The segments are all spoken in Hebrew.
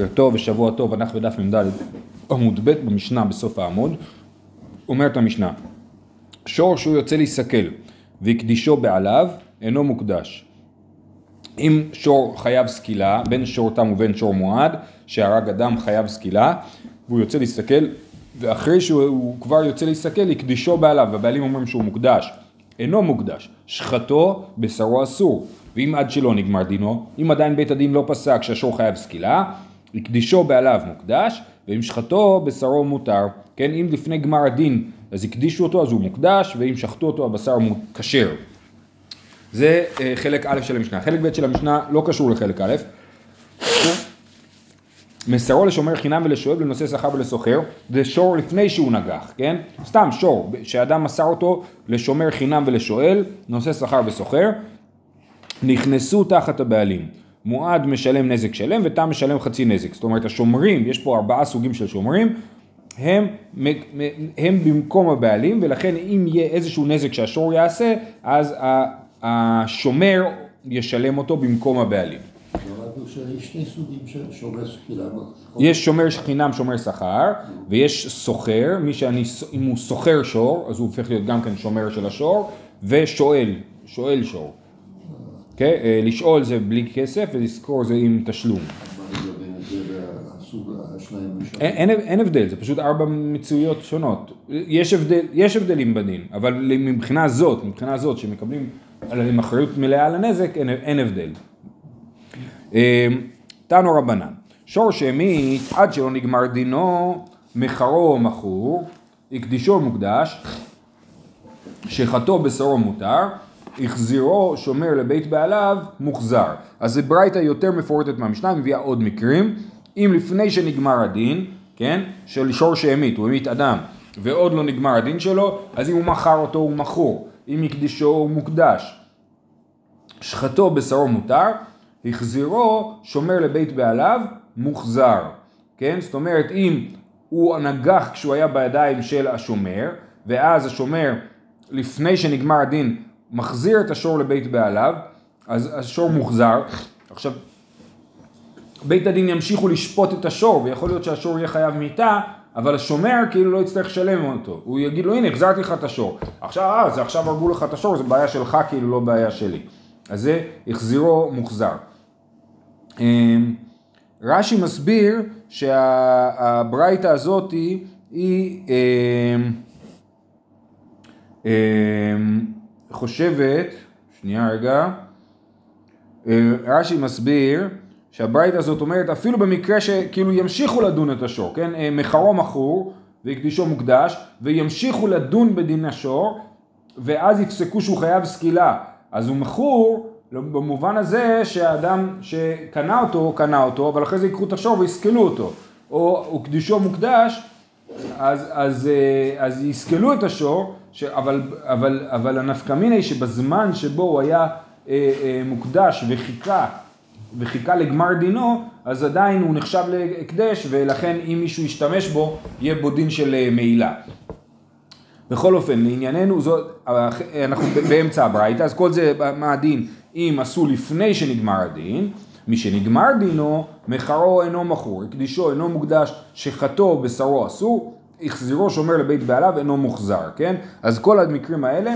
בוקר טוב ושבוע טוב, אנחנו בדף מ"ד עמוד ב' במשנה בסוף העמוד. אומרת המשנה, שור שהוא יוצא להיסכל והקדישו בעליו אינו מוקדש. אם שור חייב סקילה, בין שור תם ובין שור מועד, שהרג אדם חייב סקילה, והוא יוצא להסתכל, ואחרי שהוא כבר יוצא להסתכל, הקדישו בעליו, והבעלים אומרים שהוא מוקדש. אינו מוקדש, שחטו בשרו אסור, ואם עד שלא נגמר דינו, אם עדיין בית הדין לא פסק שהשור חייב סקילה, הקדישו בעליו מוקדש, ואם שחטו בשרו מותר. כן, אם לפני גמר הדין אז הקדישו אותו אז הוא מוקדש, ואם שחטו אותו הבשר כשר. זה אה, חלק א' של המשנה. חלק ב' של המשנה לא קשור לחלק א'. מסרו לשומר חינם ולשואב לנושא שכר ולסוחר, זה שור לפני שהוא נגח, כן? סתם שור, שאדם מסר אותו לשומר חינם ולשואל, נושא שכר וסוחר, נכנסו תחת הבעלים. מועד משלם נזק שלם ותם משלם חצי נזק. זאת אומרת השומרים, יש פה ארבעה סוגים של שומרים, הם, הם במקום הבעלים ולכן אם יהיה איזשהו נזק שהשור יעשה, אז השומר ישלם אותו במקום הבעלים. יש שומר חינם שומר שכר ויש סוחר, מי שאני, אם הוא סוחר שור אז הוא הופך להיות גם כן שומר של השור ושואל, שואל שור. אוקיי? לשאול זה בלי כסף ולזכור זה עם תשלום. אין, אין הבדל, זה פשוט ארבע מציאויות שונות. יש, הבדל, יש הבדלים בדין, אבל מבחינה זאת, מבחינה זאת שמקבלים עם אחריות מלאה על הנזק, אין, אין הבדל. אה, תנו רבנן, שור שהמית עד שלא נגמר דינו, מחרו מכור, הקדישו מוקדש, שחטו בשרו מותר, החזירו שומר לבית בעליו מוחזר. אז זה ברייתא יותר מפורטת מהמשנה, מביאה עוד מקרים. אם לפני שנגמר הדין, כן, של שור שהמית, הוא המית אדם, ועוד לא נגמר הדין שלו, אז אם הוא מכר אותו הוא מכור, אם הקדישו הוא מוקדש. שחטו בשרו מותר, החזירו שומר לבית בעליו מוחזר, כן? זאת אומרת אם הוא נגח כשהוא היה בידיים של השומר, ואז השומר לפני שנגמר הדין מחזיר את השור לבית בעליו, אז השור מוחזר. עכשיו, בית הדין ימשיכו לשפוט את השור, ויכול להיות שהשור יהיה חייב מיתה, אבל השומר כאילו לא יצטרך לשלם אותו. הוא יגיד לו, הנה, החזרתי לך את השור. עכשיו, אה, זה עכשיו הרגו לך את השור, זה בעיה שלך, כאילו לא בעיה שלי. אז זה החזירו מוחזר. אמ, רש"י מסביר שהברייתא הזאת היא, היא אמ, אמ, חושבת, שנייה רגע, אה, רש"י מסביר שהברייתא הזאת אומרת אפילו במקרה שכאילו ימשיכו לדון את השור, כן? אה, מחרו מכור והקדישו מוקדש וימשיכו לדון בדין השור ואז יפסקו שהוא חייב סקילה אז הוא מכור במובן הזה שהאדם שקנה אותו, קנה אותו, אבל אחרי זה ייקחו את השור ויסקלו אותו. או הוקדישו מוקדש, אז, אז, אה, אז יסקלו את השור, ש, אבל, אבל, אבל הנפקמינה היא שבזמן שבו הוא היה אה, אה, מוקדש וחיכה, וחיכה לגמר דינו, אז עדיין הוא נחשב להקדש, ולכן אם מישהו ישתמש בו, יהיה בו דין של אה, מעילה. בכל אופן, לענייננו, זאת, אנחנו באמצע הברייתא, אז כל זה, מה הדין, אם עשו לפני שנגמר הדין, מי שנגמר דינו, מחרו אינו מכור, הקדישו אינו מוקדש, שחטו בשרו אסור, החזירו שומר לבית בעליו אינו מוחזר, כן? אז כל המקרים האלה,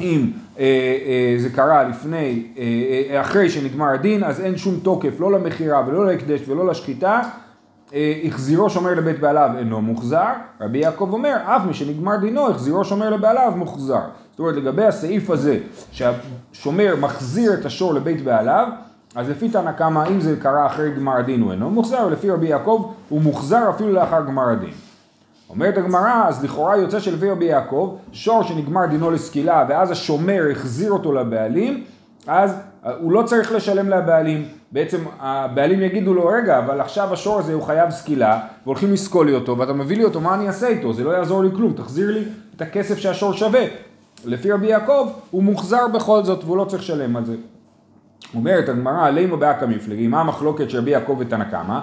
אם אה, אה, זה קרה לפני, אה, אה, אחרי שנגמר הדין, אז אין שום תוקף לא למכירה ולא להקדש ולא לשחיטה, אה, החזירו שומר לבית בעליו אינו מוחזר, רבי יעקב אומר, אף מי שנגמר דינו, החזירו שומר לבעליו מוחזר. זאת אומרת, לגבי הסעיף הזה, שהשומר מחזיר את השור לבית בעליו, אז לפי תנא קמא, אם זה קרה אחרי גמר הדין הוא אינו מוחזר, ולפי רבי יעקב הוא מוחזר אפילו לאחר גמר הדין. אומרת הגמרא, אז לכאורה יוצא שלפי רבי יעקב, שור שנגמר דינו לסקילה ואז השומר החזיר אותו לבעלים, אז הוא לא צריך לשלם לבעלים. בעצם הבעלים יגידו לו, רגע, אבל עכשיו השור הזה הוא חייב סקילה, והולכים לסקול לי אותו, ואתה מביא לי אותו, מה אני אעשה איתו? זה לא יעזור לי כלום, תחזיר לי את הכסף שהשור שווה. לפי רבי יעקב, הוא מוחזר בכל זאת, והוא לא צריך לשלם על זה. אומרת הגמרא, לימו באקא מפלגי, מה המחלוקת של רבי יעקב ותנא קמא?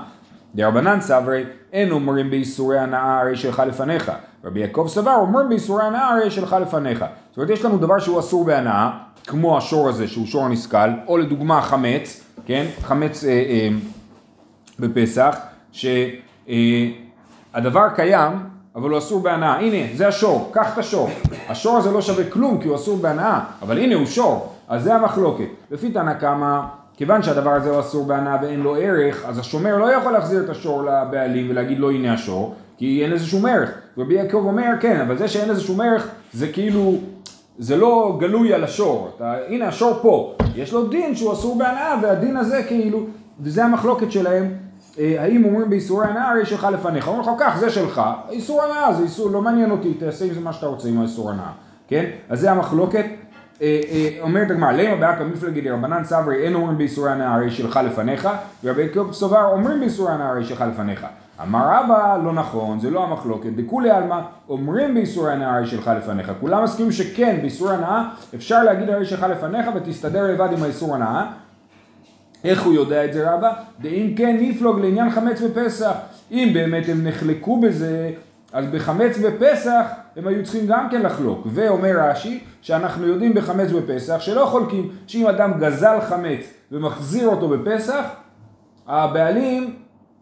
דרבנן סברי, אין אומרים באיסורי הנאה הרי שלך לפניך. רבי יעקב סבר, אומרים באיסורי הנאה הרי שלך לפניך. זאת אומרת, יש לנו דבר שהוא אסור בהנאה, כמו השור הזה שהוא שור נסכל, או לדוגמה חמץ, כן? חמץ אה, אה, בפסח, שהדבר קיים, אבל הוא אסור בהנאה. הנה, זה השור, קח את השור. השור הזה לא שווה כלום כי הוא אסור בהנאה, אבל הנה הוא שור, אז זה המחלוקת. לפי תנא קמא, כיוון שהדבר הזה הוא אסור בהנאה ואין לו ערך, אז השומר לא יכול להחזיר את השור לבעלים ולהגיד לו הנה השור, כי אין לזה שום ערך. רבי יעקב אומר כן, אבל זה שאין לזה שום ערך זה כאילו, זה לא גלוי על השור. אתה, הנה השור פה, יש לו דין שהוא אסור בהנאה והדין הזה כאילו, וזה המחלוקת שלהם. אה, האם אומרים באיסורי הנאה הרי שלך לפניך, אומרים לך כך זה שלך, איסור הנאה זה איסור, לא מעניין אותי, תעשה עם זה מה שאתה רוצה עם האיסור הנאה, כן? אז זה המחלוקת, אומרת הגמרא, למה באקא מפלגי דרבנן סברי אין אומרים באיסורי הנאה הרי שלך לפניך, ורבי יעקב סובר אומרים באיסורי הנאה הרי שלך לפניך. אמר רבא, לא נכון, זה לא המחלוקת, דכולי עלמא, אומרים באיסורי הנאה הרי שלך לפניך. כולם מסכימים שכן, באיסורי הנאה אפשר להגיד הרי שלך לפניך ותסתדר לבד עם האיסור הנאה. איך הוא יודע את זה רבא? דאם כן נפלוג לעניין חמץ בפסח. אם באמת הם נחלקו בזה, אז בחמץ בפסח הם היו צריכים גם כן לחלוק. ואומר רש"י, שאנחנו יודעים בחמץ בפסח, שלא חולקים, שאם אדם גזל חמץ ומחזיר אותו בפסח, הבעלים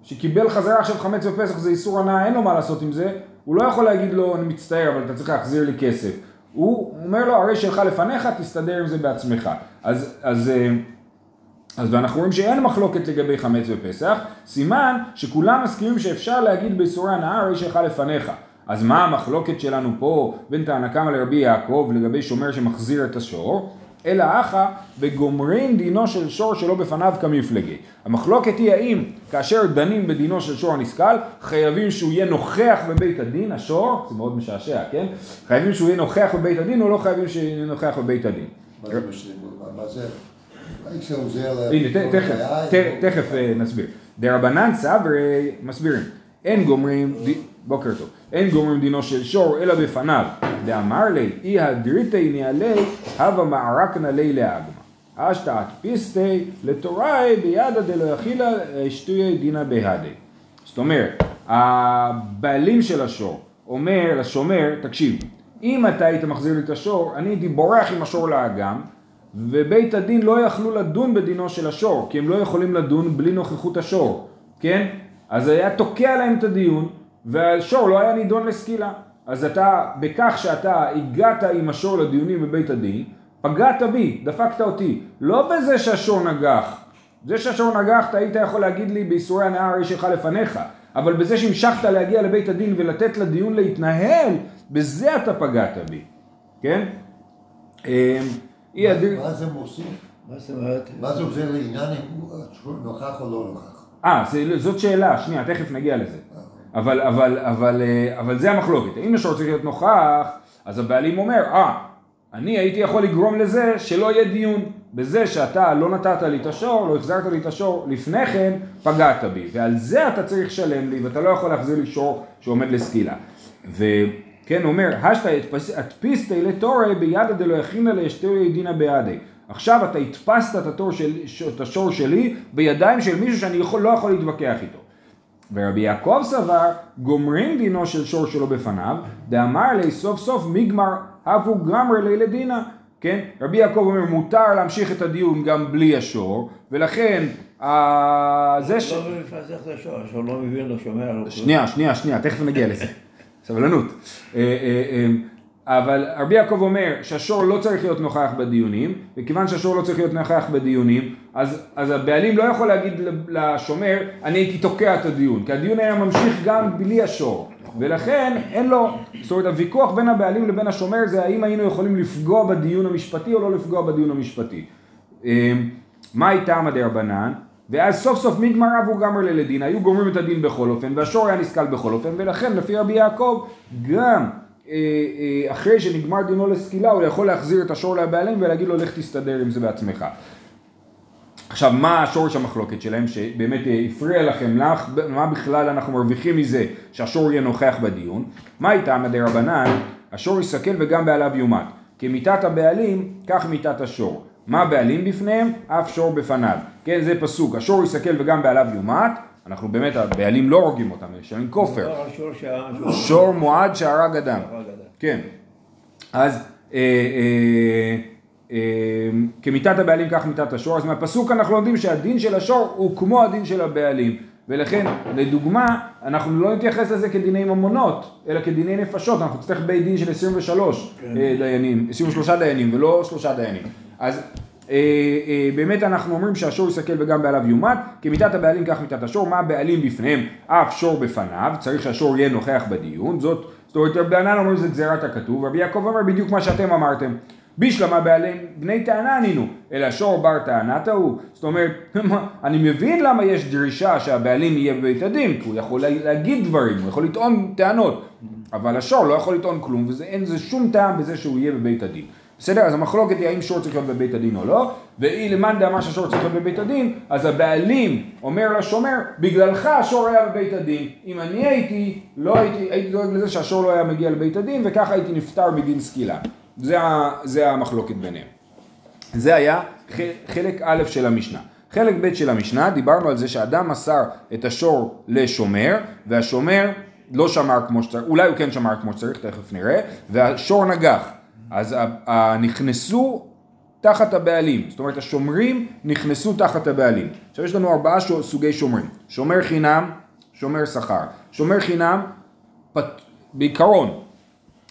שקיבל חזרה עכשיו חמץ בפסח זה איסור הנאה, אין לו מה לעשות עם זה, הוא לא יכול להגיד לו, אני מצטער, אבל אתה צריך להחזיר לי כסף. הוא אומר לו, הרי שלך לפניך, תסתדר עם זה בעצמך. אז, אז, אז ואנחנו רואים שאין מחלוקת לגבי חמץ בפסח, סימן שכולם מסכימים שאפשר להגיד באיסורי הנאה, הרי שלך לפניך. אז מה המחלוקת שלנו פה בין תנא קמא לרבי יעקב לגבי שומר שמחזיר את השור? אלא אחא בגומרין דינו של שור שלא בפניו כמפלגי. המחלוקת היא האם כאשר דנים בדינו של שור הנסכל, חייבים שהוא יהיה נוכח בבית הדין, השור, זה מאוד משעשע, כן? חייבים שהוא יהיה נוכח בבית הדין או לא חייבים שהוא יהיה נוכח בבית הדין? מה זה? הנה, תכף אה, נסביר. דרבנן סברי מסבירים. אין גומרים, בוקר טוב, אין גומרים דינו של שור אלא בפניו. דאמר לי, אי הדריתי נעלי, הווה מערקנה לי לאגמא. אשתא פיסטי לתוראי בידא דלא יכילה שטויי דינא בהדי. זאת אומרת, הבעלים של השור אומר לשומר, תקשיב, אם אתה היית מחזיר לי את השור, אני הייתי בורח עם השור לאגם, ובית הדין לא יכלו לדון בדינו של השור, כי הם לא יכולים לדון בלי נוכחות השור, כן? אז היה תוקע להם את הדיון, והשור לא היה נידון לסקילה. אז אתה, בכך שאתה הגעת עם השור לדיונים בבית הדין, פגעת בי, דפקת אותי. לא בזה שהשור נגח. זה שהשור נגח, אתה היית יכול להגיד לי באיסורי הנאה הרי שלך לפניך. אבל בזה שהמשכת להגיע לבית הדין ולתת לדיון להתנהל, בזה אתה פגעת בי. כן? מה זה מוסיף? מה זה עוזר לעניין אם נוכח או לא נוכח? אה, זאת שאלה, שנייה, תכף נגיע לזה. אבל, אבל, אבל, אה, אבל זה המחלוקת. אם השור צריך להיות נוכח, אז הבעלים אומר, אה, אני הייתי יכול לגרום לזה שלא יהיה דיון. בזה שאתה לא נתת לי את השור, לא החזרת לי את השור, לפני כן פגעת בי. ועל זה אתה צריך לשלם לי, ואתה לא יכול להחזיר לי שור שעומד לסקילה. וכן, הוא אומר, השתא הדפיסטי לתורי בידא דלא יכינה לישתרי דינא בעדי. עכשיו אתה הדפסת את, של, את השור שלי בידיים של מישהו שאני יכול, לא יכול להתווכח איתו. ורבי יעקב סבר, גומרים דינו של שור שלו בפניו, דאמר לי סוף סוף מגמר הבו גמרי לי לדינה. כן? רבי יעקב אומר מותר להמשיך את הדיון גם בלי השור, ולכן זה ש... לא מפסח את השור, השור לא מבין, לא שומע. שנייה, שנייה, שנייה, תכף נגיע לזה. סבלנות. אה, אה, אה, אבל רבי יעקב אומר שהשור לא צריך להיות נוכח בדיונים, וכיוון שהשור לא צריך להיות נוכח בדיונים, אז, אז הבעלים לא יכול להגיד לשומר, אני הייתי תוקע את הדיון, כי הדיון היה ממשיך גם בלי השור, ולכן אין לו, זאת אומרת הוויכוח בין הבעלים לבין השומר זה האם היינו יכולים לפגוע בדיון המשפטי או לא לפגוע בדיון המשפטי. מה איתם דרבנן? ואז סוף סוף מגמר אבו גמר ללדין, היו גומרים את הדין בכל אופן, והשור היה נסכל בכל אופן, ולכן לפי רבי יעקב גם אה, אה, אחרי שנגמר דינו לסקילה הוא יכול להחזיר את השור לבעלים ולהגיד לו לך תסתדר עם זה בעצמך. עכשיו מה השורש המחלוקת שלהם שבאמת אה, הפריע לכם לך, מה בכלל אנחנו מרוויחים מזה שהשור יהיה נוכח בדיון? מה איתם רבנן? השור יסכל וגם בעליו יומת. כמיתת הבעלים כך מיתת השור. מה הבעלים בפניהם? אף שור בפניו. כן זה פסוק, השור יסכל וגם בעליו יומת אנחנו באמת, הבעלים לא הורגים אותם, משלמים כופר. שור מועד שהרג אדם. כן. אז אה, אה, אה, כמיתת הבעלים כך מיתת השור, אז מהפסוק אנחנו לומדים שהדין של השור הוא כמו הדין של הבעלים. ולכן, לדוגמה, אנחנו לא נתייחס לזה כדיני ממונות, אלא כדיני נפשות, אנחנו נצטרך בית דין של 23 כן. דיינים, 23 דיינים ולא שלושה דיינים. אז אה, אה, באמת אנחנו אומרים שהשור יסתכל וגם בעליו יומת, כמיתת הבעלים כך מיתת השור, מה הבעלים בפניהם, אף שור בפניו, צריך שהשור יהיה נוכח בדיון, זאת, זאת אומרת רבי אומרים שזה גזירת הכתוב, רבי יעקב אומר בדיוק מה שאתם אמרתם. בישלמה בעלים בני טענה ענינו, אלא שור בר טענת ההוא. זאת אומרת, אני מבין למה יש דרישה שהבעלים יהיה בבית הדין, כי הוא יכול להגיד דברים, הוא יכול לטעון טענות, אבל השור לא יכול לטעון כלום, ואין לזה שום טעם בזה שהוא יהיה בבית הדין. בסדר? אז המחלוקת היא האם שור צריך להיות בבית הדין או לא, ואי למאן דאמר שהשור צריך להיות בבית הדין, אז הבעלים אומר לשומר, בגללך השור היה בבית הדין. אם אני הייתי, לא הייתי, הייתי דואג לזה שהשור לא היה מגיע לבית הדין, וככה הייתי נפטר מדין סקילה. זה, זה המחלוקת ביניהם. זה היה חלק א' של המשנה. חלק ב' של המשנה, דיברנו על זה שאדם מסר את השור לשומר, והשומר לא שמר כמו שצריך, אולי הוא כן שמר כמו שצריך, תכף נראה, והשור נגח. אז נכנסו תחת הבעלים, זאת אומרת השומרים נכנסו תחת הבעלים. עכשיו יש לנו ארבעה סוגי שומרים, שומר חינם, שומר שכר. שומר חינם, פת... בעיקרון,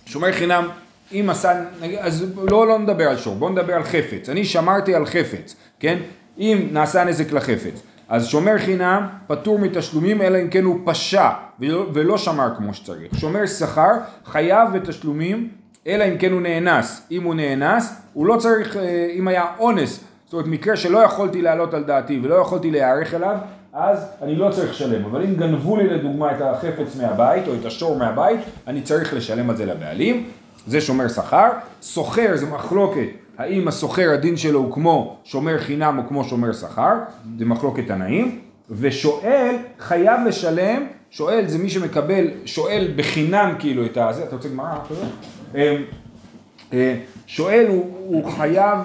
שומר חינם אם עשה, אז לא, לא נדבר על שור, בואו נדבר על חפץ. אני שמרתי על חפץ, כן? אם נעשה נזק לחפץ. אז שומר חינם פטור מתשלומים אלא אם כן הוא פשע ולא, ולא שמר כמו שצריך. שומר שכר חייב בתשלומים אלא אם כן הוא נאנס. אם הוא נאנס, הוא לא צריך, אה, אם היה אונס, זאת אומרת מקרה שלא יכולתי להעלות על דעתי ולא יכולתי להיערך אליו, אז אני לא צריך לשלם. אבל אם גנבו לי לדוגמה את החפץ מהבית או את השור מהבית, אני צריך לשלם על זה לבעלים. זה שומר שכר. סוחר זה מחלוקת, האם הסוחר הדין שלו הוא כמו שומר חינם או כמו שומר שכר, זה מחלוקת תנאים. ושואל חייב לשלם, שואל זה מי שמקבל, שואל בחינם כאילו את הזה, אתה רוצה גמרא? אמ, אה, שואל הוא, הוא חייב,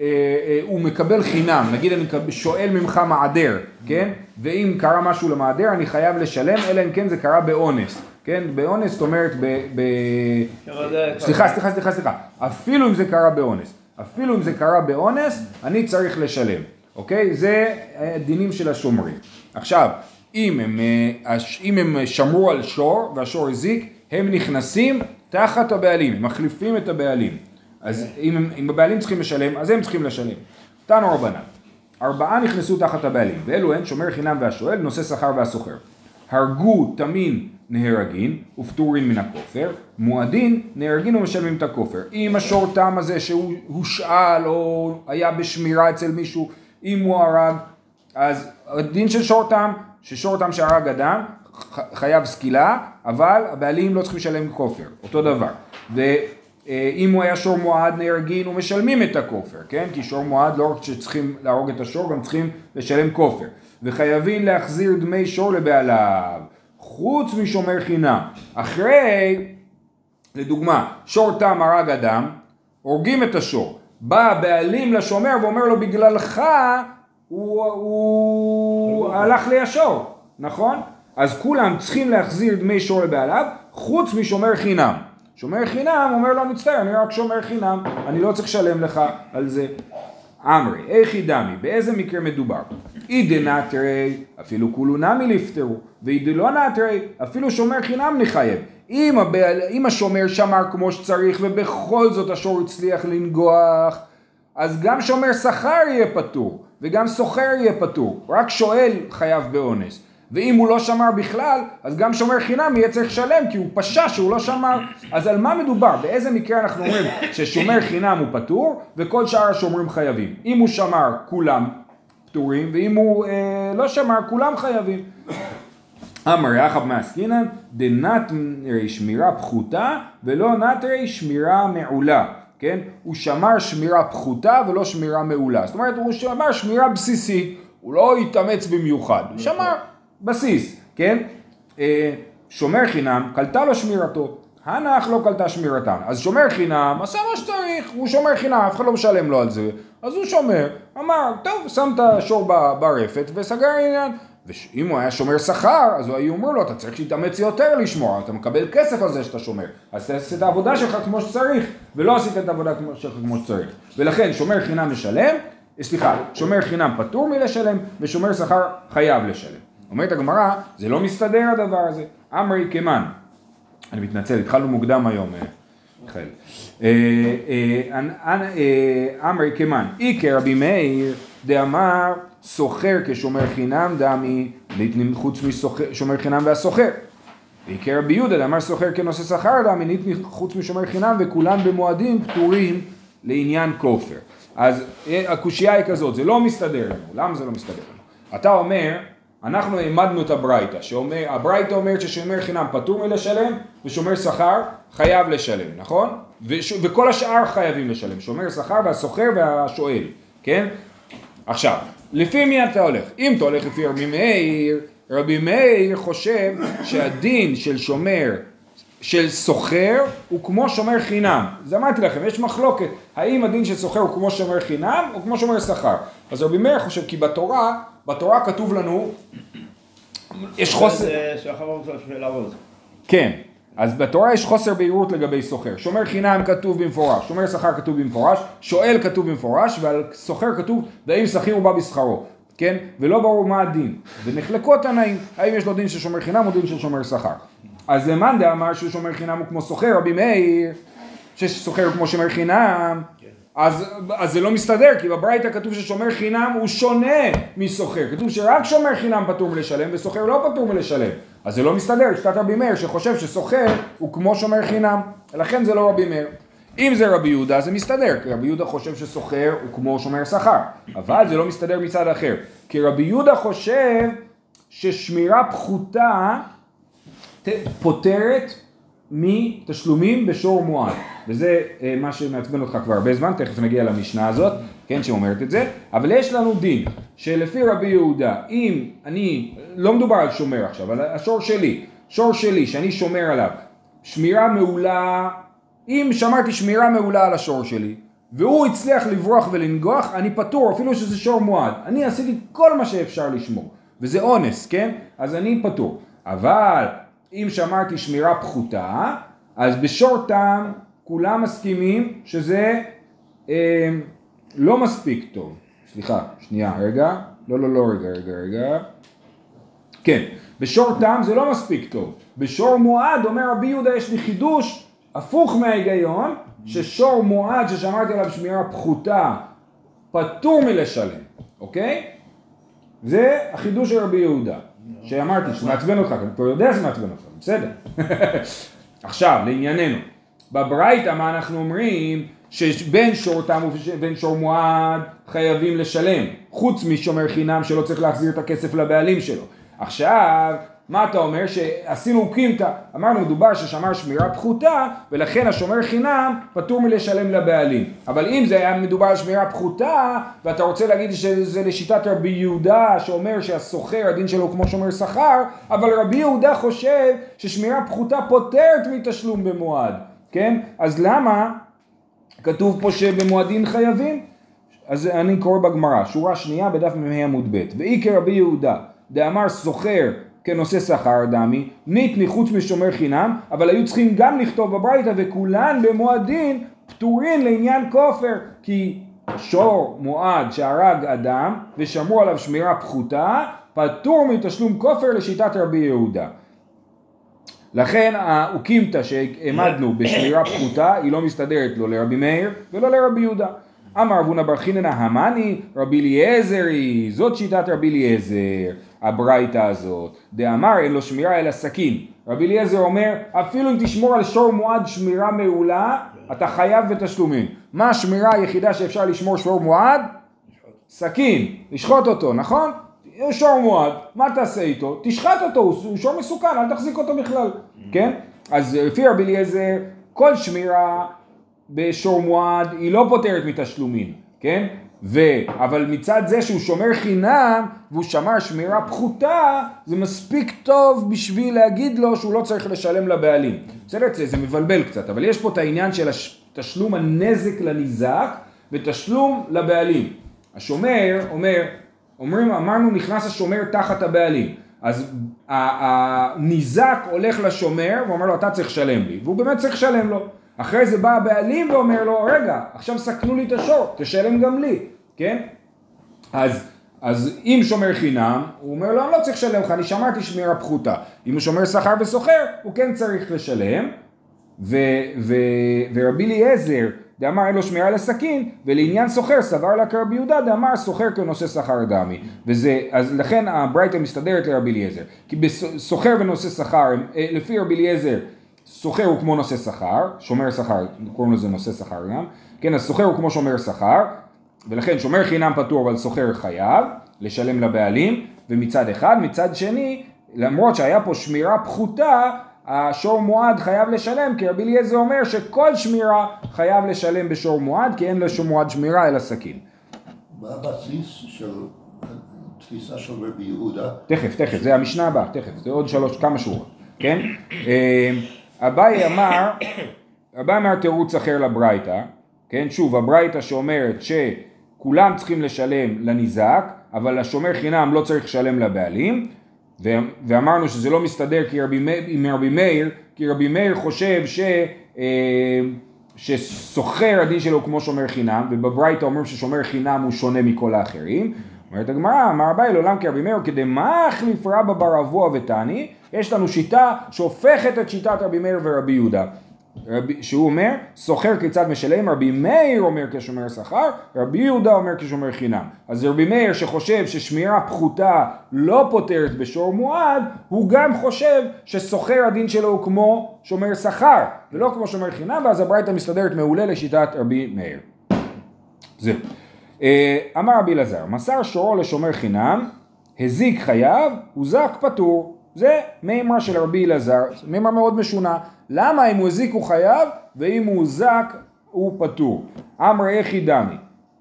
אה, אה, הוא מקבל חינם, נגיד אני שואל ממך מעדר, כן? ואם קרה משהו למעדר אני חייב לשלם, אלא אם כן זה קרה באונס. כן, באונס, זאת אומרת, ב... ב... סליחה, סליחה, סליחה, סליחה, אפילו אם זה קרה באונס, אפילו אם זה קרה באונס, אני צריך לשלם, אוקיי? זה דינים של השומרים. עכשיו, אם הם, אם הם שמרו על שור והשור הזיק, הם נכנסים תחת הבעלים, הם מחליפים את הבעלים. אז אם, אם הבעלים צריכים לשלם, אז הם צריכים לשלם. תנו רבנן, ארבעה נכנסו תחת הבעלים, ואלו הן שומר חינם והשואל, נושא שכר והסוחר. הרגו תמין נהרגין ופטורין מן הכופר, מועדין נהרגין ומשלמים את הכופר. אם השור תם הזה שהוא הושאל או היה בשמירה אצל מישהו, אם הוא הרג, אז הדין של שור תם, ששור תם שהרג אדם, חייב סקילה, אבל הבעלים לא צריכים לשלם כופר, אותו דבר. ואם הוא היה שור מועד נהרגין, הוא משלמים את הכופר, כן? כי שור מועד לא רק שצריכים להרוג את השור, גם צריכים לשלם כופר. וחייבים להחזיר דמי שור לבעליו, חוץ משומר חינם. אחרי, לדוגמה, שור תם הרג אדם, הורגים את השור. בא הבעלים לשומר ואומר לו בגללך הוא, הוא הלך לי השור, נכון? אז כולם צריכים להחזיר דמי שור לבעליו, חוץ משומר חינם. שומר חינם אומר לו מצטער, אני רק שומר חינם, אני לא צריך לשלם לך על זה. אמרי, היכי דמי, באיזה מקרה מדובר? אי דנטריה, אפילו כולהו נמי ליפטרו, ואי דלא נטריה, אפילו שומר חינם נחייב. אם, הבעל, אם השומר שמר כמו שצריך ובכל זאת השור הצליח לנגוח, אז גם שומר שכר יהיה פטור, וגם סוחר יהיה פטור, רק שואל חייב באונס. ואם הוא לא שמר בכלל, אז גם שומר חינם יהיה צריך לשלם כי הוא פשע שהוא לא שמר. אז על מה מדובר? באיזה מקרה אנחנו אומרים ששומר חינם הוא פטור וכל שאר השומרים חייבים? אם הוא שמר כולם פטורים ואם הוא אה, לא שמר כולם חייבים. אמר יחב מעסקינן דנתרי שמירה פחותה ולא נתרי שמירה מעולה. כן? הוא שמר שמירה פחותה ולא שמירה מעולה. זאת אומרת, הוא שמר שמירה בסיסית, הוא לא התאמץ במיוחד, הוא שמר בסיס, כן? אה, שומר חינם, קלטה לו שמירתו, הנח לא קלטה שמירתם. אז שומר חינם, עשה מה שצריך, הוא שומר חינם, אף אחד לא משלם לו על זה. אז הוא שומר, אמר, טוב, שם את השור ברפת וסגר העניין. ואם הוא היה שומר שכר, אז הוא היו אומר לו, אתה צריך להתאמץ יותר לשמור, אתה מקבל כסף על זה שאתה שומר. אז תעשה את העבודה שלך כמו שצריך, ולא עשית את העבודה שלך כמו שצריך. ולכן שומר חינם משלם, סליחה, שומר חינם פטור מלשלם, ושומר שכר חייב לשלם. אומרת הגמרא, זה לא מסתדר הדבר הזה. אמרי כמן. אני מתנצל, התחלנו מוקדם היום, אה, מיכאל. אמרי כמן, איקר רבי מאיר דאמר סוחר כשומר חינם דמי חוץ משומר חינם והסוחר. ועיקר רבי יהודה דאמר סוחר כנושא שכר דמי ניתני חוץ משומר חינם וכולם במועדים פטורים לעניין כופר. אז אה, הקושייה היא כזאת, זה לא מסתדר לנו, למה זה לא מסתדר לנו? אתה אומר, אנחנו העמדנו את הברייתא, הברייתא אומרת ששומר חינם פטור מלשלם ושומר שכר חייב לשלם, נכון? וש, וכל השאר חייבים לשלם, שומר שכר והסוחר והשואל, כן? עכשיו, לפי מי אתה הולך? אם אתה הולך לפי רבי מאיר, רבי מאיר חושב שהדין של שומר, של סוחר, הוא כמו שומר חינם. אז אמרתי לכם, יש מחלוקת, האם הדין של סוחר הוא כמו שומר חינם או כמו שומר שכר. אז רבי מאיר חושב כי בתורה, בתורה כתוב לנו, יש חוסר... כן, אז בתורה יש חוסר בהירות לגבי סוחר. שומר חינם כתוב במפורש, שומר שכר כתוב במפורש, שואל כתוב במפורש, ועל סוחר כתוב, והאם שכיר הוא בא בשכרו, כן? ולא ברור מה הדין. ונחלקו התנאים, האם יש לו דין של שומר חינם או דין של שומר שכר. אז למאן דאמר שהוא שומר חינם הוא כמו סוחר, רבי מאיר, שסוחר כמו שומר חינם, אז, אז זה לא מסתדר, כי בברייתא כתוב ששומר חינם הוא שונה מסוחר. כתוב שרק שומר חינם פטור מלשלם וסוחר לא פטור מלשלם. אז זה לא מסתדר, שיטת רבי מאיר שחושב שסוחר הוא כמו שומר חינם. לכן זה לא רבי מאיר. אם זה רבי יהודה זה מסתדר, כי רבי יהודה חושב שסוחר הוא כמו שומר שכר. אבל זה לא מסתדר מצד אחר. כי רבי יהודה חושב ששמירה פחותה פותרת מתשלומים בשור מועד. וזה אה, מה שמעצבן אותך כבר הרבה זמן, תכף נגיע למשנה הזאת, כן, שאומרת את זה, אבל יש לנו דין שלפי רבי יהודה, אם אני, לא מדובר על שומר עכשיו, על השור שלי, שור שלי שאני שומר עליו, שמירה מעולה, אם שמרתי שמירה מעולה על השור שלי, והוא הצליח לברוח ולנגוח, אני פטור, אפילו שזה שור מועד. אני עשיתי כל מה שאפשר לשמור, וזה אונס, כן? אז אני פטור. אבל אם שמרתי שמירה פחותה, אז בשור טעם כולם מסכימים שזה אה, לא מספיק טוב. סליחה, שנייה, רגע. לא, לא, לא, רגע, רגע, רגע. כן, בשור טעם זה לא מספיק טוב. בשור מועד, אומר רבי יהודה, יש לי חידוש הפוך מההיגיון, ששור מועד ששמרתי עליו שמירה פחותה, פטור מלשלם, אוקיי? זה החידוש של רבי יהודה. שאמרתי, שמעצבן אותך, אני כבר יודע שמעצבן אותך, בסדר. עכשיו, לענייננו. בברייתא מה אנחנו אומרים? שבין שור תם ובין שור מועד חייבים לשלם, חוץ משומר חינם שלא צריך להחזיר את הכסף לבעלים שלו. עכשיו, מה אתה אומר? שעשינו קימתא, אמרנו מדובר ששמר שמירה פחותה ולכן השומר חינם פטור מלשלם לבעלים. אבל אם זה היה מדובר על שמירה פחותה ואתה רוצה להגיד שזה לשיטת רבי יהודה שאומר שהסוחר הדין שלו כמו שומר שכר, אבל רבי יהודה חושב ששמירה פחותה פוטרת מתשלום במועד, כן? אז למה כתוב פה שבמועדים חייבים? אז אני קורא בגמרא, שורה שנייה בדף מ"ה עמוד ב', ואי כרבי יהודה דאמר סוחר כנושא שכר דמי, ניתני חוץ משומר חינם, אבל היו צריכים גם לכתוב בברייתא וכולן במועדין פטורין לעניין כופר, כי שור מועד שהרג אדם ושמרו עליו שמירה פחותה, פטור מתשלום כופר לשיטת רבי יהודה. לכן האוקימתא שהעמדנו בשמירה פחותה היא לא מסתדרת לא לרבי מאיר ולא לרבי יהודה. אמר אבונה בר חיננה המאני רבי אליעזרי, זאת שיטת רבי אליעזר, הברייתא הזאת. דאמר אין לו שמירה אלא סכין. רבי אליעזר אומר אפילו אם תשמור על שור מועד שמירה מעולה אתה חייב בתשלומים. מה השמירה היחידה שאפשר לשמור שור מועד? סכין, לשחוט אותו, נכון? שור מועד, מה תעשה איתו? תשחט אותו, הוא שור מסוכן, אל תחזיק אותו בכלל, כן? אז לפי רבי אליעזר כל שמירה בשור מועד היא לא פותרת מתשלומים, כן? ו... אבל מצד זה שהוא שומר חינם והוא שמר שמירה פחותה זה מספיק טוב בשביל להגיד לו שהוא לא צריך לשלם לבעלים. בסדר? זה, זה מבלבל קצת, אבל יש פה את העניין של תשלום הנזק לניזק ותשלום לבעלים. השומר אומר, אומרים, אמרנו נכנס השומר תחת הבעלים. אז הניזק הולך לשומר ואומר לו אתה צריך לשלם לי והוא באמת צריך לשלם לו אחרי זה בא הבעלים ואומר לו, רגע, עכשיו סכנו לי את השור, תשלם גם לי, כן? אז אז אם שומר חינם, הוא אומר לו, אני לא צריך לשלם לך, אני שמרתי שמירה פחותה. אם הוא שומר שכר וסוחר, הוא כן צריך לשלם. ו, ו, ורבי אליעזר, דאמר אין לו שמירה לסכין, ולעניין סוחר סבר לה כרבי יהודה, דאמר סוחר כנושא שכר דמי. וזה, אז לכן הברייתא מסתדרת לרבי אליעזר. כי בסוחר ונושא שכר, אה, לפי רבי אליעזר, סוחר הוא כמו נושא שכר, שומר שכר, קוראים לזה נושא שכר גם, כן, אז סוחר הוא כמו שומר שכר, ולכן שומר חינם פטור אבל סוחר חייב לשלם לבעלים, ומצד אחד, מצד שני, למרות שהיה פה שמירה פחותה, השור מועד חייב לשלם, כי רבי אליעזר אומר שכל שמירה חייב לשלם בשור מועד, כי אין לשור מועד שמירה אלא סכין. מה הבסיס של תפיסה של רבי יהודה? תכף, תכף, זה המשנה הבאה, תכף, זה עוד שלוש, כמה שורות, כן? אה, אביי אמר, אביי אמר תירוץ אחר לברייתא, כן? שוב, הברייתא שאומרת שכולם צריכים לשלם לניזק, אבל השומר חינם לא צריך לשלם לבעלים, ואמרנו שזה לא מסתדר עם רבי מאיר, כי רבי מאיר חושב ש... אה, שסוחר הדין שלו הוא כמו שומר חינם, ובברייתא אומרים ששומר חינם הוא שונה מכל האחרים. אומרת הגמרא, אמר אביי לעולם כרבי מאיר, כדי מה החליף רבא בר אבוה ותני, יש לנו שיטה שהופכת את שיטת רבי מאיר ורבי יהודה. רבי, שהוא אומר, סוחר כיצד משלם, רבי מאיר אומר כשומר שכר, רבי יהודה אומר כשומר חינם. אז רבי מאיר שחושב ששמירה פחותה לא פותרת בשור מועד, הוא גם חושב שסוחר הדין שלו הוא כמו שומר שכר, ולא כמו שומר חינם, ואז הברייתא מסתדרת מעולה לשיטת רבי מאיר. זהו. אה, אמר רבי אלעזר, מסר שורו לשומר חינם, הזיק חייו, הוזק פטור. זה מימרה של רבי אלעזר, מימרה מאוד משונה. למה אם הוא הזיק הוא חייב, ואם הוא הוזק הוא פטור? אמרי יחי דמי,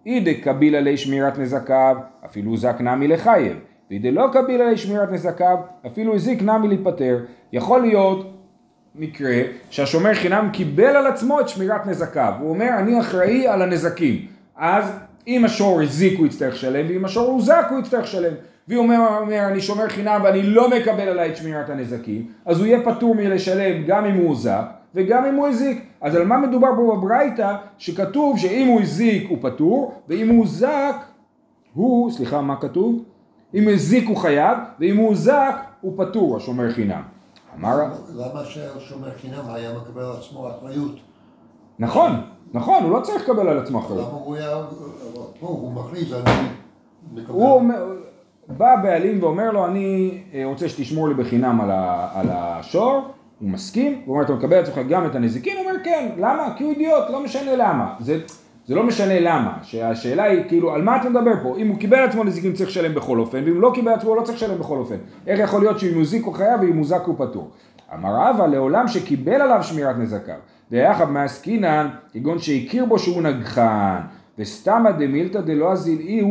אידה קביל עלי שמירת נזקיו, אפילו הוזק נמי לחייב, ואידה לא קביל עלי שמירת נזקיו, אפילו הזיק נמי להיפטר. יכול להיות מקרה שהשומר חינם קיבל על עצמו את שמירת נזקיו, הוא אומר אני אחראי על הנזקים, אז אם השור הזיק הוא יצטרך לשלם, ואם השור הוזק הוא יצטרך לשלם. והוא אומר, אומר אני שומר חינם ואני לא מקבל עליי את שמירת הנזקים, אז הוא יהיה פטור מלשלם גם אם הוא הוזק וגם אם הוא הזיק. אז על מה מדובר פה בברייתא שכתוב שאם הוא הזיק הוא פטור ואם הוא הוזק הוא, סליחה מה כתוב? אם הזיק הוא חייב ואם הוא הוזק הוא פטור השומר חינם. אמר... למה שהשומר חינם היה מקבל על עצמו אחריות? נכון, נכון, הוא לא צריך לקבל על עצמו אחריות. למה הוא היה, הוא מכריז, אני מקבל... בא הבעלים ואומר לו, אני אה, רוצה שתשמור לי בחינם על, ה, על השור, הוא מסכים, הוא אומר, אתה מקבל לעצמך גם את הנזיקין? הוא אומר, כן, למה? כי הוא אידיוט, לא משנה למה. זה, זה לא משנה למה, שהשאלה היא כאילו, על מה אתה מדבר פה? אם הוא קיבל לעצמו נזיקין צריך לשלם בכל אופן, ואם לא קיבל לעצמו הוא לא צריך לשלם בכל אופן. איך יכול להיות שאם הוא זיק הוא חייב ואם הוא זק הוא פטור? אמר רבא, לעולם שקיבל עליו שמירת נזקיו, דיחב מעסקינן, כגון שהכיר בו שהוא נגחן, וסתמא דמילתא דלא אזיל אי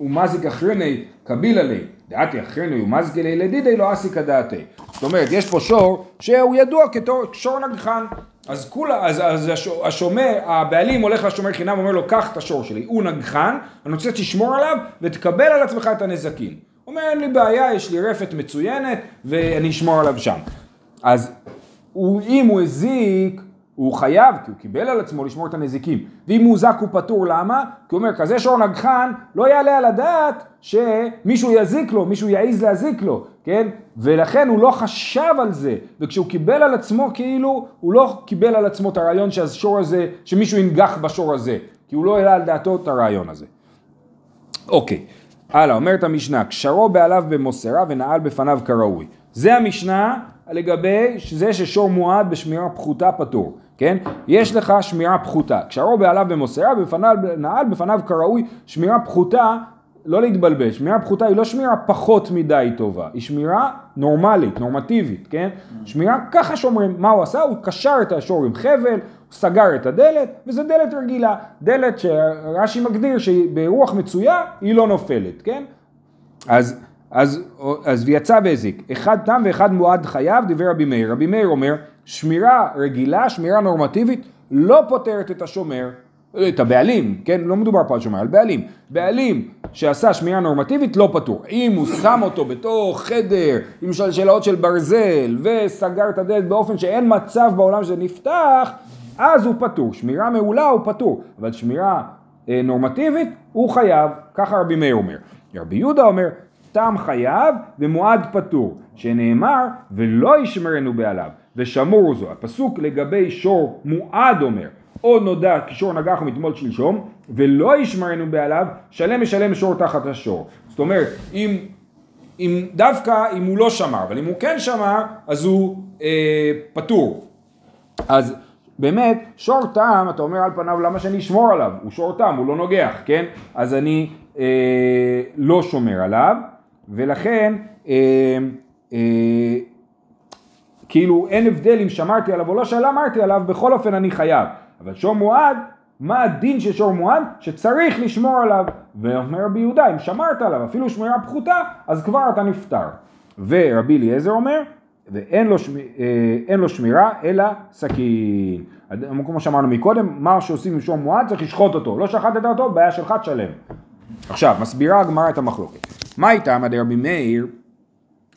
ומזיק אחרני קבילה לי, דעתי אחרני ומזיק לי לדידי לא אסיקה דעתי. זאת אומרת, יש פה שור שהוא ידוע כשור נגחן. אז כולה, אז, אז השומר, הבעלים הולך לשומר חינם ואומר לו, קח את השור שלי, הוא נגחן, אני רוצה שתשמור עליו ותקבל על עצמך את הנזקים. הוא אומר, אין לי בעיה, יש לי רפת מצוינת ואני אשמור עליו שם. אז הוא, אם הוא הזיק, הוא חייב, כי הוא קיבל על עצמו לשמור את הנזיקים. ואם הוא זק הוא פטור, למה? כי הוא אומר, כזה שור נגחן, לא יעלה על הדעת שמישהו יזיק לו, מישהו יעז להזיק לו, כן? ולכן הוא לא חשב על זה, וכשהוא קיבל על עצמו, כאילו, הוא לא קיבל על עצמו את הרעיון שהשור הזה, שמישהו ינגח בשור הזה, כי הוא לא העלה על דעתו את הרעיון הזה. אוקיי, הלאה, אומרת המשנה, קשרו בעליו במוסרה ונעל בפניו כראוי. זה המשנה לגבי זה ששור מועד בשמירה פחותה פטור. כן? יש לך שמירה פחותה. כשהרוב בעליו במוסרה, בפניו נעל, בפניו כראוי, שמירה פחותה, לא להתבלבל, שמירה פחותה היא לא שמירה פחות מדי טובה, היא שמירה נורמלית, נורמטיבית, כן? שמירה, ככה שומרים, מה הוא עשה? הוא קשר את השור עם חבל, הוא סגר את הדלת, וזו דלת רגילה, דלת שרש"י מגדיר שברוח מצויה היא לא נופלת, כן? אז, אז, אז ויצא והזיק, אחד תם ואחד מועד חייו, דיבר רבי מאיר, רבי מאיר אומר שמירה רגילה, שמירה נורמטיבית, לא פותרת את השומר, את הבעלים, כן? לא מדובר פה על שומר, על בעלים. בעלים שעשה שמירה נורמטיבית לא פטור. אם הוא שם אותו בתוך חדר עם שלשלאות של ברזל וסגר את הדלת באופן שאין מצב בעולם שזה נפתח, אז הוא פטור. שמירה מעולה הוא פטור, אבל שמירה אה, נורמטיבית הוא חייב, ככה רבי מאיר אומר. רבי יהודה אומר, תם חייב ומועד פטור, שנאמר ולא ישמרנו בעליו, ושמור זו. הפסוק לגבי שור מועד אומר, או נודע כי שור נגח מתמול שלשום, ולא ישמרנו בעליו, שלם משלם שור תחת השור. זאת אומרת, אם, אם דווקא אם הוא לא שמר, אבל אם הוא כן שמר, אז הוא אה, פטור. אז באמת, שור תם, אתה אומר על פניו, למה שאני אשמור עליו? הוא שור תם, הוא לא נוגח, כן? אז אני אה, לא שומר עליו, ולכן אה, אה, כאילו אין הבדל אם שמרתי עליו או לא שמרתי עליו, בכל אופן אני חייב. אבל שור מועד, מה הדין של שור מועד? שצריך לשמור עליו. ואומר רבי יהודה, אם שמרת עליו אפילו שמירה פחותה, אז כבר אתה נפטר. ורבי אליעזר אומר, ואין לו, שמ... אה, לו שמירה אלא סכין. כמו שאמרנו מקודם, מה שעושים עם שור מועד צריך לשחוט אותו. לא שחטת אותו, בעיה שלך תשלם. עכשיו, מסבירה הגמרא את המחלוקת. מה איתם עד רבי מאיר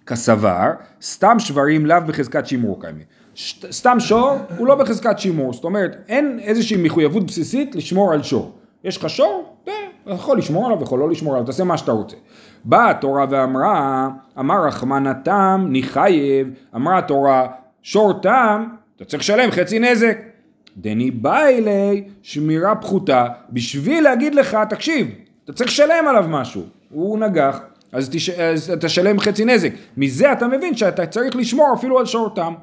כסבר, סתם שברים לאו בחזקת שימור קיימי. סתם שור הוא לא בחזקת שימור, זאת אומרת אין איזושהי מחויבות בסיסית לשמור על שור. יש לך שור, אתה יכול לשמור עליו, יכול לא לשמור עליו, תעשה מה שאתה רוצה. באה התורה ואמרה, אמר רחמנא תם ניחייב, אמרה התורה שור תם, אתה צריך לשלם חצי נזק. דני בא אלי שמירה פחותה, בשביל להגיד לך, תקשיב, אתה צריך לשלם עליו משהו, הוא נגח, אז, תש... אז תשלם חצי נזק. מזה אתה מבין שאתה צריך לשמור אפילו על שור תם.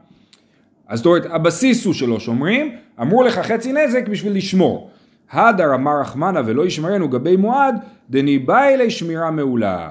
אז זאת אומרת, הבסיס הוא שלא שומרים, אמרו לך חצי נזק בשביל לשמור. הדר אמר רחמנה ולא ישמרנו גבי מועד, דניבא אלי שמירה מעולה.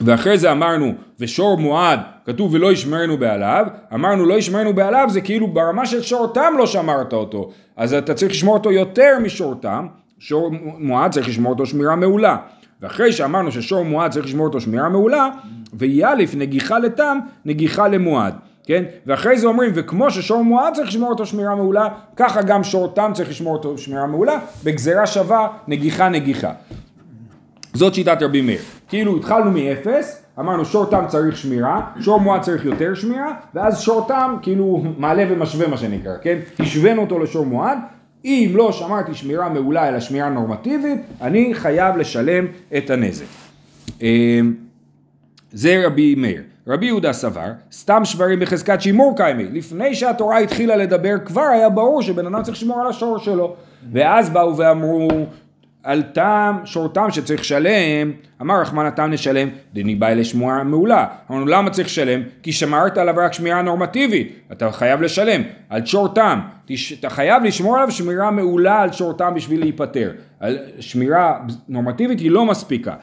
ואחרי זה אמרנו, ושור מועד, כתוב ולא ישמרנו בעליו, אמרנו לא ישמרנו בעליו זה כאילו ברמה של שור תם לא שמרת אותו, אז אתה צריך לשמור אותו יותר משור תם, שור מועד צריך לשמור אותו שמירה מעולה. ואחרי שאמרנו ששור מועד צריך לשמור אותו שמירה מעולה, ויאליף נגיחה לתם, נגיחה למועד. כן? ואחרי זה אומרים, וכמו ששור מועד צריך לשמור אותו שמירה מעולה, ככה גם שור תם צריך לשמור אותו שמירה מעולה, בגזרה שווה, נגיחה נגיחה. זאת שיטת רבי מאיר. כאילו התחלנו מאפס, אמרנו שור תם צריך שמירה, שור מועד צריך יותר שמירה, ואז שור תם כאילו מעלה ומשווה מה שנקרא, כן? השווינו אותו לשור מועד, אם לא שמרתי שמירה מעולה אלא שמירה נורמטיבית, אני חייב לשלם את הנזק. אמ, זה רבי מאיר. רבי יהודה סבר, סתם שברים בחזקת שימור קיימי. לפני שהתורה התחילה לדבר כבר היה ברור שבן אדם צריך לשמור על השור שלו. ואז באו ואמרו, על טעם, שור טעם שצריך לשלם, אמר רחמן הטעם נשלם, דני בא לשמוע מעולה. אמרנו למה צריך לשלם? כי שמרת עליו רק שמירה נורמטיבית, אתה חייב לשלם. על שור טעם, אתה חייב לשמור עליו שמירה מעולה על שור טעם בשביל להיפטר. שמירה נורמטיבית היא לא מספיקה.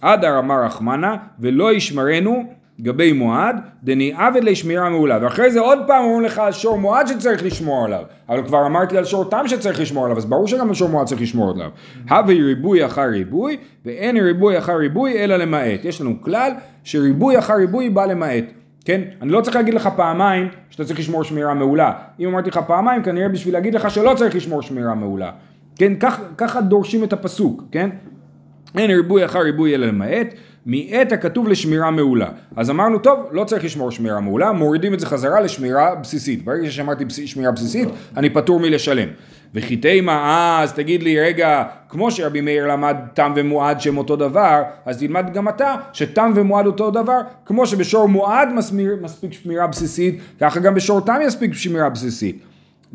אדר אמר רחמנה ולא ישמרנו גבי מועד, דני עבד לשמירה מעולה. ואחרי זה עוד פעם אומרים לך על שור מועד שצריך לשמור עליו. אבל כבר אמרתי על שור תם שצריך לשמור עליו, אז ברור שגם על שור מועד צריך לשמור עליו. הווה ריבוי אחר ריבוי, ואין ריבוי אחר ריבוי אלא למעט. יש לנו כלל שריבוי אחר ריבוי בא למעט. כן? אני לא צריך להגיד לך פעמיים שאתה צריך לשמור שמירה מעולה. אם אמרתי לך פעמיים, כנראה בשביל להגיד לך שלא צריך לשמור שמירה מעולה. כן? כך, ככה דורשים את הפסוק, כן? אין ריבוי אחר ריבוי אלא למעט. מעת הכתוב לשמירה מעולה. אז אמרנו, טוב, לא צריך לשמור שמירה מעולה, מורידים את זה חזרה לשמירה בסיסית. ברגע ששמרתי שמירה בסיסית, אני פטור מלשלם. וכי תימה, אז תגיד לי, רגע, כמו שרבי מאיר למד תם ומועד שהם אותו דבר, אז תלמד גם אתה שתם ומועד אותו דבר, כמו שבשור מועד מסמיר, מספיק שמירה בסיסית, ככה גם בשור תם יספיק שמירה בסיסית.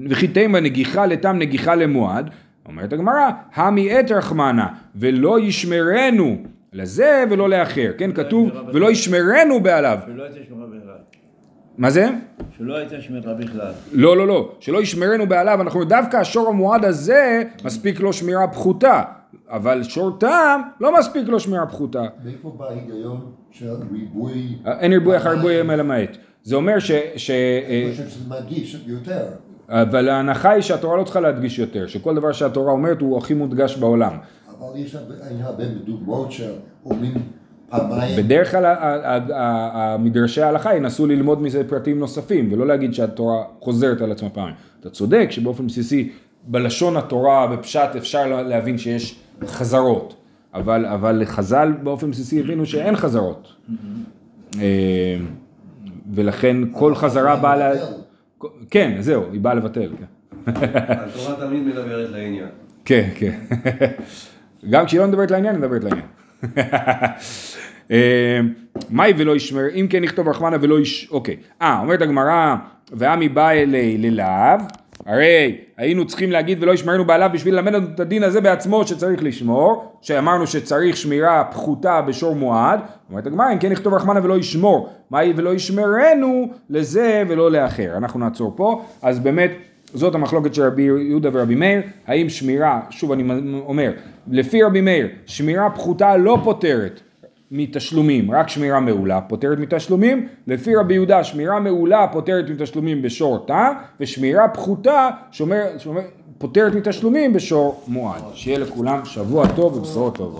וכי תימה נגיחה לתם נגיחה למועד, אומרת הגמרא, המי עת רחמנה, ולא ישמרנו לזה ולא לאחר, כן? כתוב, ולא ישמרנו בעליו. שלא הייתה שמרה בכלל. מה זה? שלא הייתה שמרה בכלל. לא, לא, לא. שלא ישמרנו בעליו, אנחנו דווקא השור המועד הזה, מספיק לו שמירה פחותה. אבל שור טעם, לא מספיק לו שמירה פחותה. מאיפה בא ההיגיון של ריבוי... אין ריבוי אחר ריבוי אלא למעט. זה אומר ש... ש... אני חושב שזה מדגיש יותר. אבל ההנחה היא שהתורה לא צריכה להדגיש יותר, שכל דבר שהתורה אומרת הוא הכי מודגש בעולם. אבל יש הרבה דוגמאות שאומרים פעמיים. בדרך כלל המדרשי ההלכה ינסו ללמוד מזה פרטים נוספים, ולא להגיד שהתורה חוזרת על עצמה פעמיים. אתה צודק שבאופן בסיסי בלשון התורה, בפשט, אפשר להבין שיש חזרות, אבל, אבל חז"ל באופן בסיסי הבינו שאין חזרות. אה, ולכן כל חזרה באה ל... כן, זהו, היא באה לבטל. כן. התורה תמיד מדברת לעניין. כן, כן. גם כשהיא לא מדברת לעניין, היא מדברת לעניין. אה, מאי ולא ישמר, אם כן נכתוב רחמנה ולא יש... אוקיי. אה, אומרת הגמרא, ועמי בא אלי ללאו, הרי היינו צריכים להגיד ולא ישמרנו בעליו בשביל ללמד לנו את הדין הזה בעצמו שצריך לשמור, שאמרנו שצריך שמירה פחותה בשור מועד, אומרת הגמרא אם כן נכתוב רחמנה ולא ישמור, מהי ולא ישמרנו לזה ולא לאחר. אנחנו נעצור פה, אז באמת זאת המחלוקת של רבי יהודה ורבי מאיר, האם שמירה, שוב אני אומר, לפי רבי מאיר, שמירה פחותה לא פותרת מתשלומים, רק שמירה מעולה פותרת מתשלומים, לפי רבי יהודה שמירה מעולה פותרת מתשלומים בשור תא, ושמירה פחותה שומר, שומר, פותרת מתשלומים בשור מועד. שיהיה לכולם שבוע טוב ובשורות טובות.